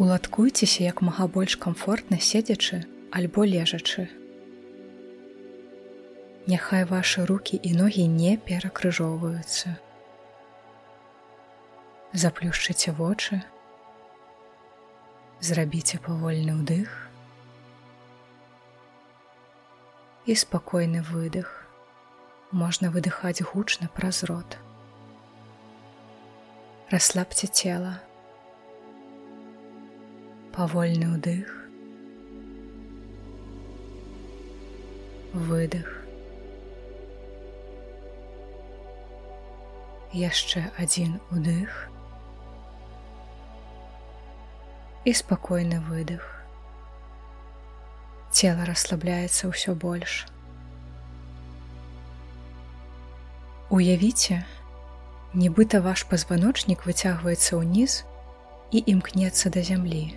Уладкуйцеся як мага больш камфортна седзячы альбо лежачы. Няхай вашы руки і ногі не перакрыжоўваюцца. Заплюшчыце вочы, зрабіце павольны ўдых і спакойны выдых. Можна выдыхаць гучна праз рот. Расслабьте тело. Павольны ўдых. Выдых. Яшчэ адзін удых. І спакойны выдых. Цела расслабляецца ўсё больш. Уявіце, нібыта ваш пазваночнік выцягваецца ўніз і імкнецца да зямлі.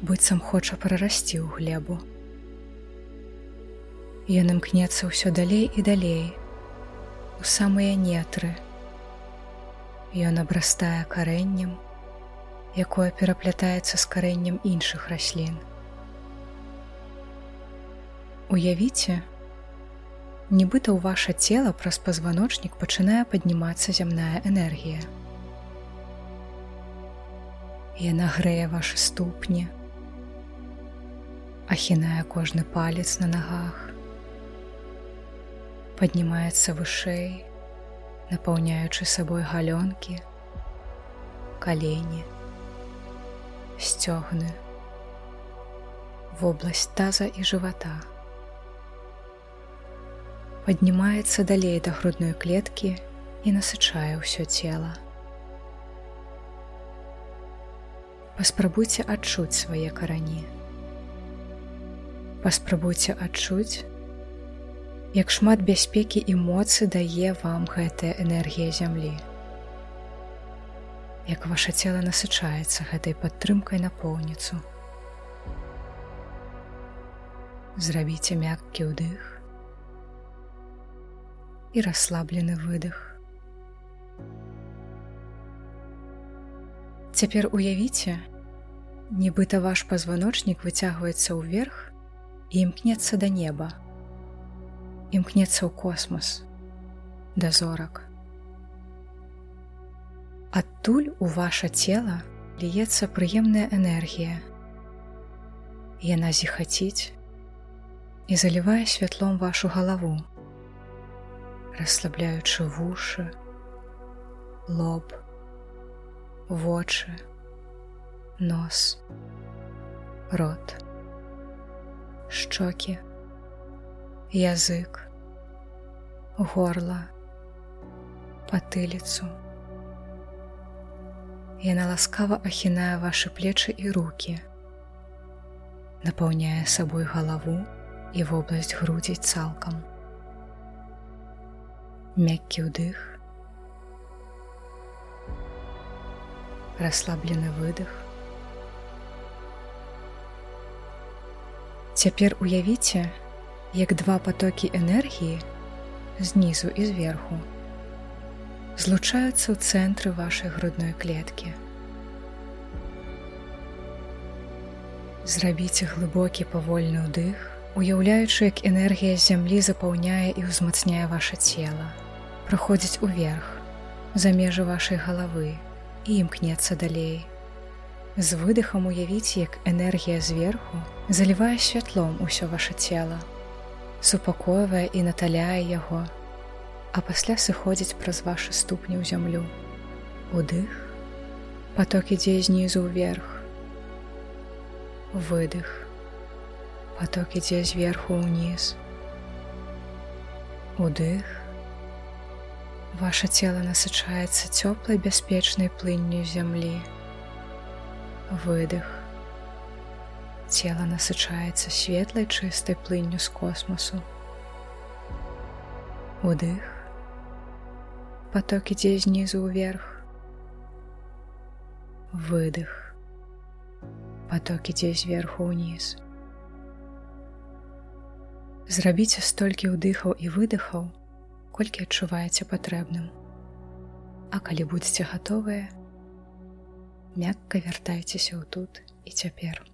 Быццам хоча прарасці ў глебу. Ён імкнецца ўсё далей і далей, у самыя нетры. Ён абрастае карэннем, якое пераплятаецца з карэннем іншых раслін. Уявіце, нібыта ў ваше цело праз пазваночнік пачынае паднімацца зямная энергія. Яна грэе ваши ступні, ахінае кожны палец на нагах, паднімаецца вышэй, напаўняючы сабой галёнкі, калені, сцёгны, вобласць таза і жывата паднімаецца далей да грудной клеткі і насычае ўсё цела. Паспрабуйце адчуць свае карані. Паспрабуйце адчуць, як шмат бяспекі і моцы дае вам гэтая энергія зямлі. Як ваше цела насычаецца гэтай падтрымкай напоўніцу. Зрабіце мяккі ўдых і расслаблены выдых. Цяпер уявіце, нібыта ваш пазваночнік выцягваецца ўверх і імкнецца да неба. Імкнецца ў космас, да зорак. Адтуль у ваше цело льецца прыемная энергія. Яна зіхаціць і залівае святлом вашу галаву расслабляючы вушы, лоб, вочы, нос, рот, шчокі, язык, горла, патыліцу. Яна ласкава ахінае вашы плечы і руки, напаўняе сабой галаву і вобласць грудзей цалкам мяккі ўдых, расслаблены выдых. Цяпер уявіце, як два потокі энергіі знізу і зверху злучаюцца ў цэнтры вашай грудной клеткі. Зрабіце глыбокі павольны ўдых, уяўляючы, як энергія зямлі запаўняе і ўзмацняе ваше цело праходзіць уверх за межы вашай галавы і імкнецца далей. З выдыхам уявіць, як энергія зверху залівае святлом усё ваше цело, супакоівае і наталяе яго, а пасля сыходзіць праз вашы ступні ў зямлю. Удых, поток ідзе знізу ўверх. Выдых. Поток ідзе зверху ўніз. Удых, Ваше цело насычаецца цёплай бяспечнай плынню зямлі. Выдых. Цело насычаецца светлай чыстай плынню з космосу. Удых. Поток ідзе знізу ўверх. Выдых. Поток ідзе зверху ўніз. Зрабіце столькі ўдыхаў і выдыхаў, колькі адчуваеце патрэбным. А калі будзеце гатовыя, мякка вяртайцеся ў тут і цяпер.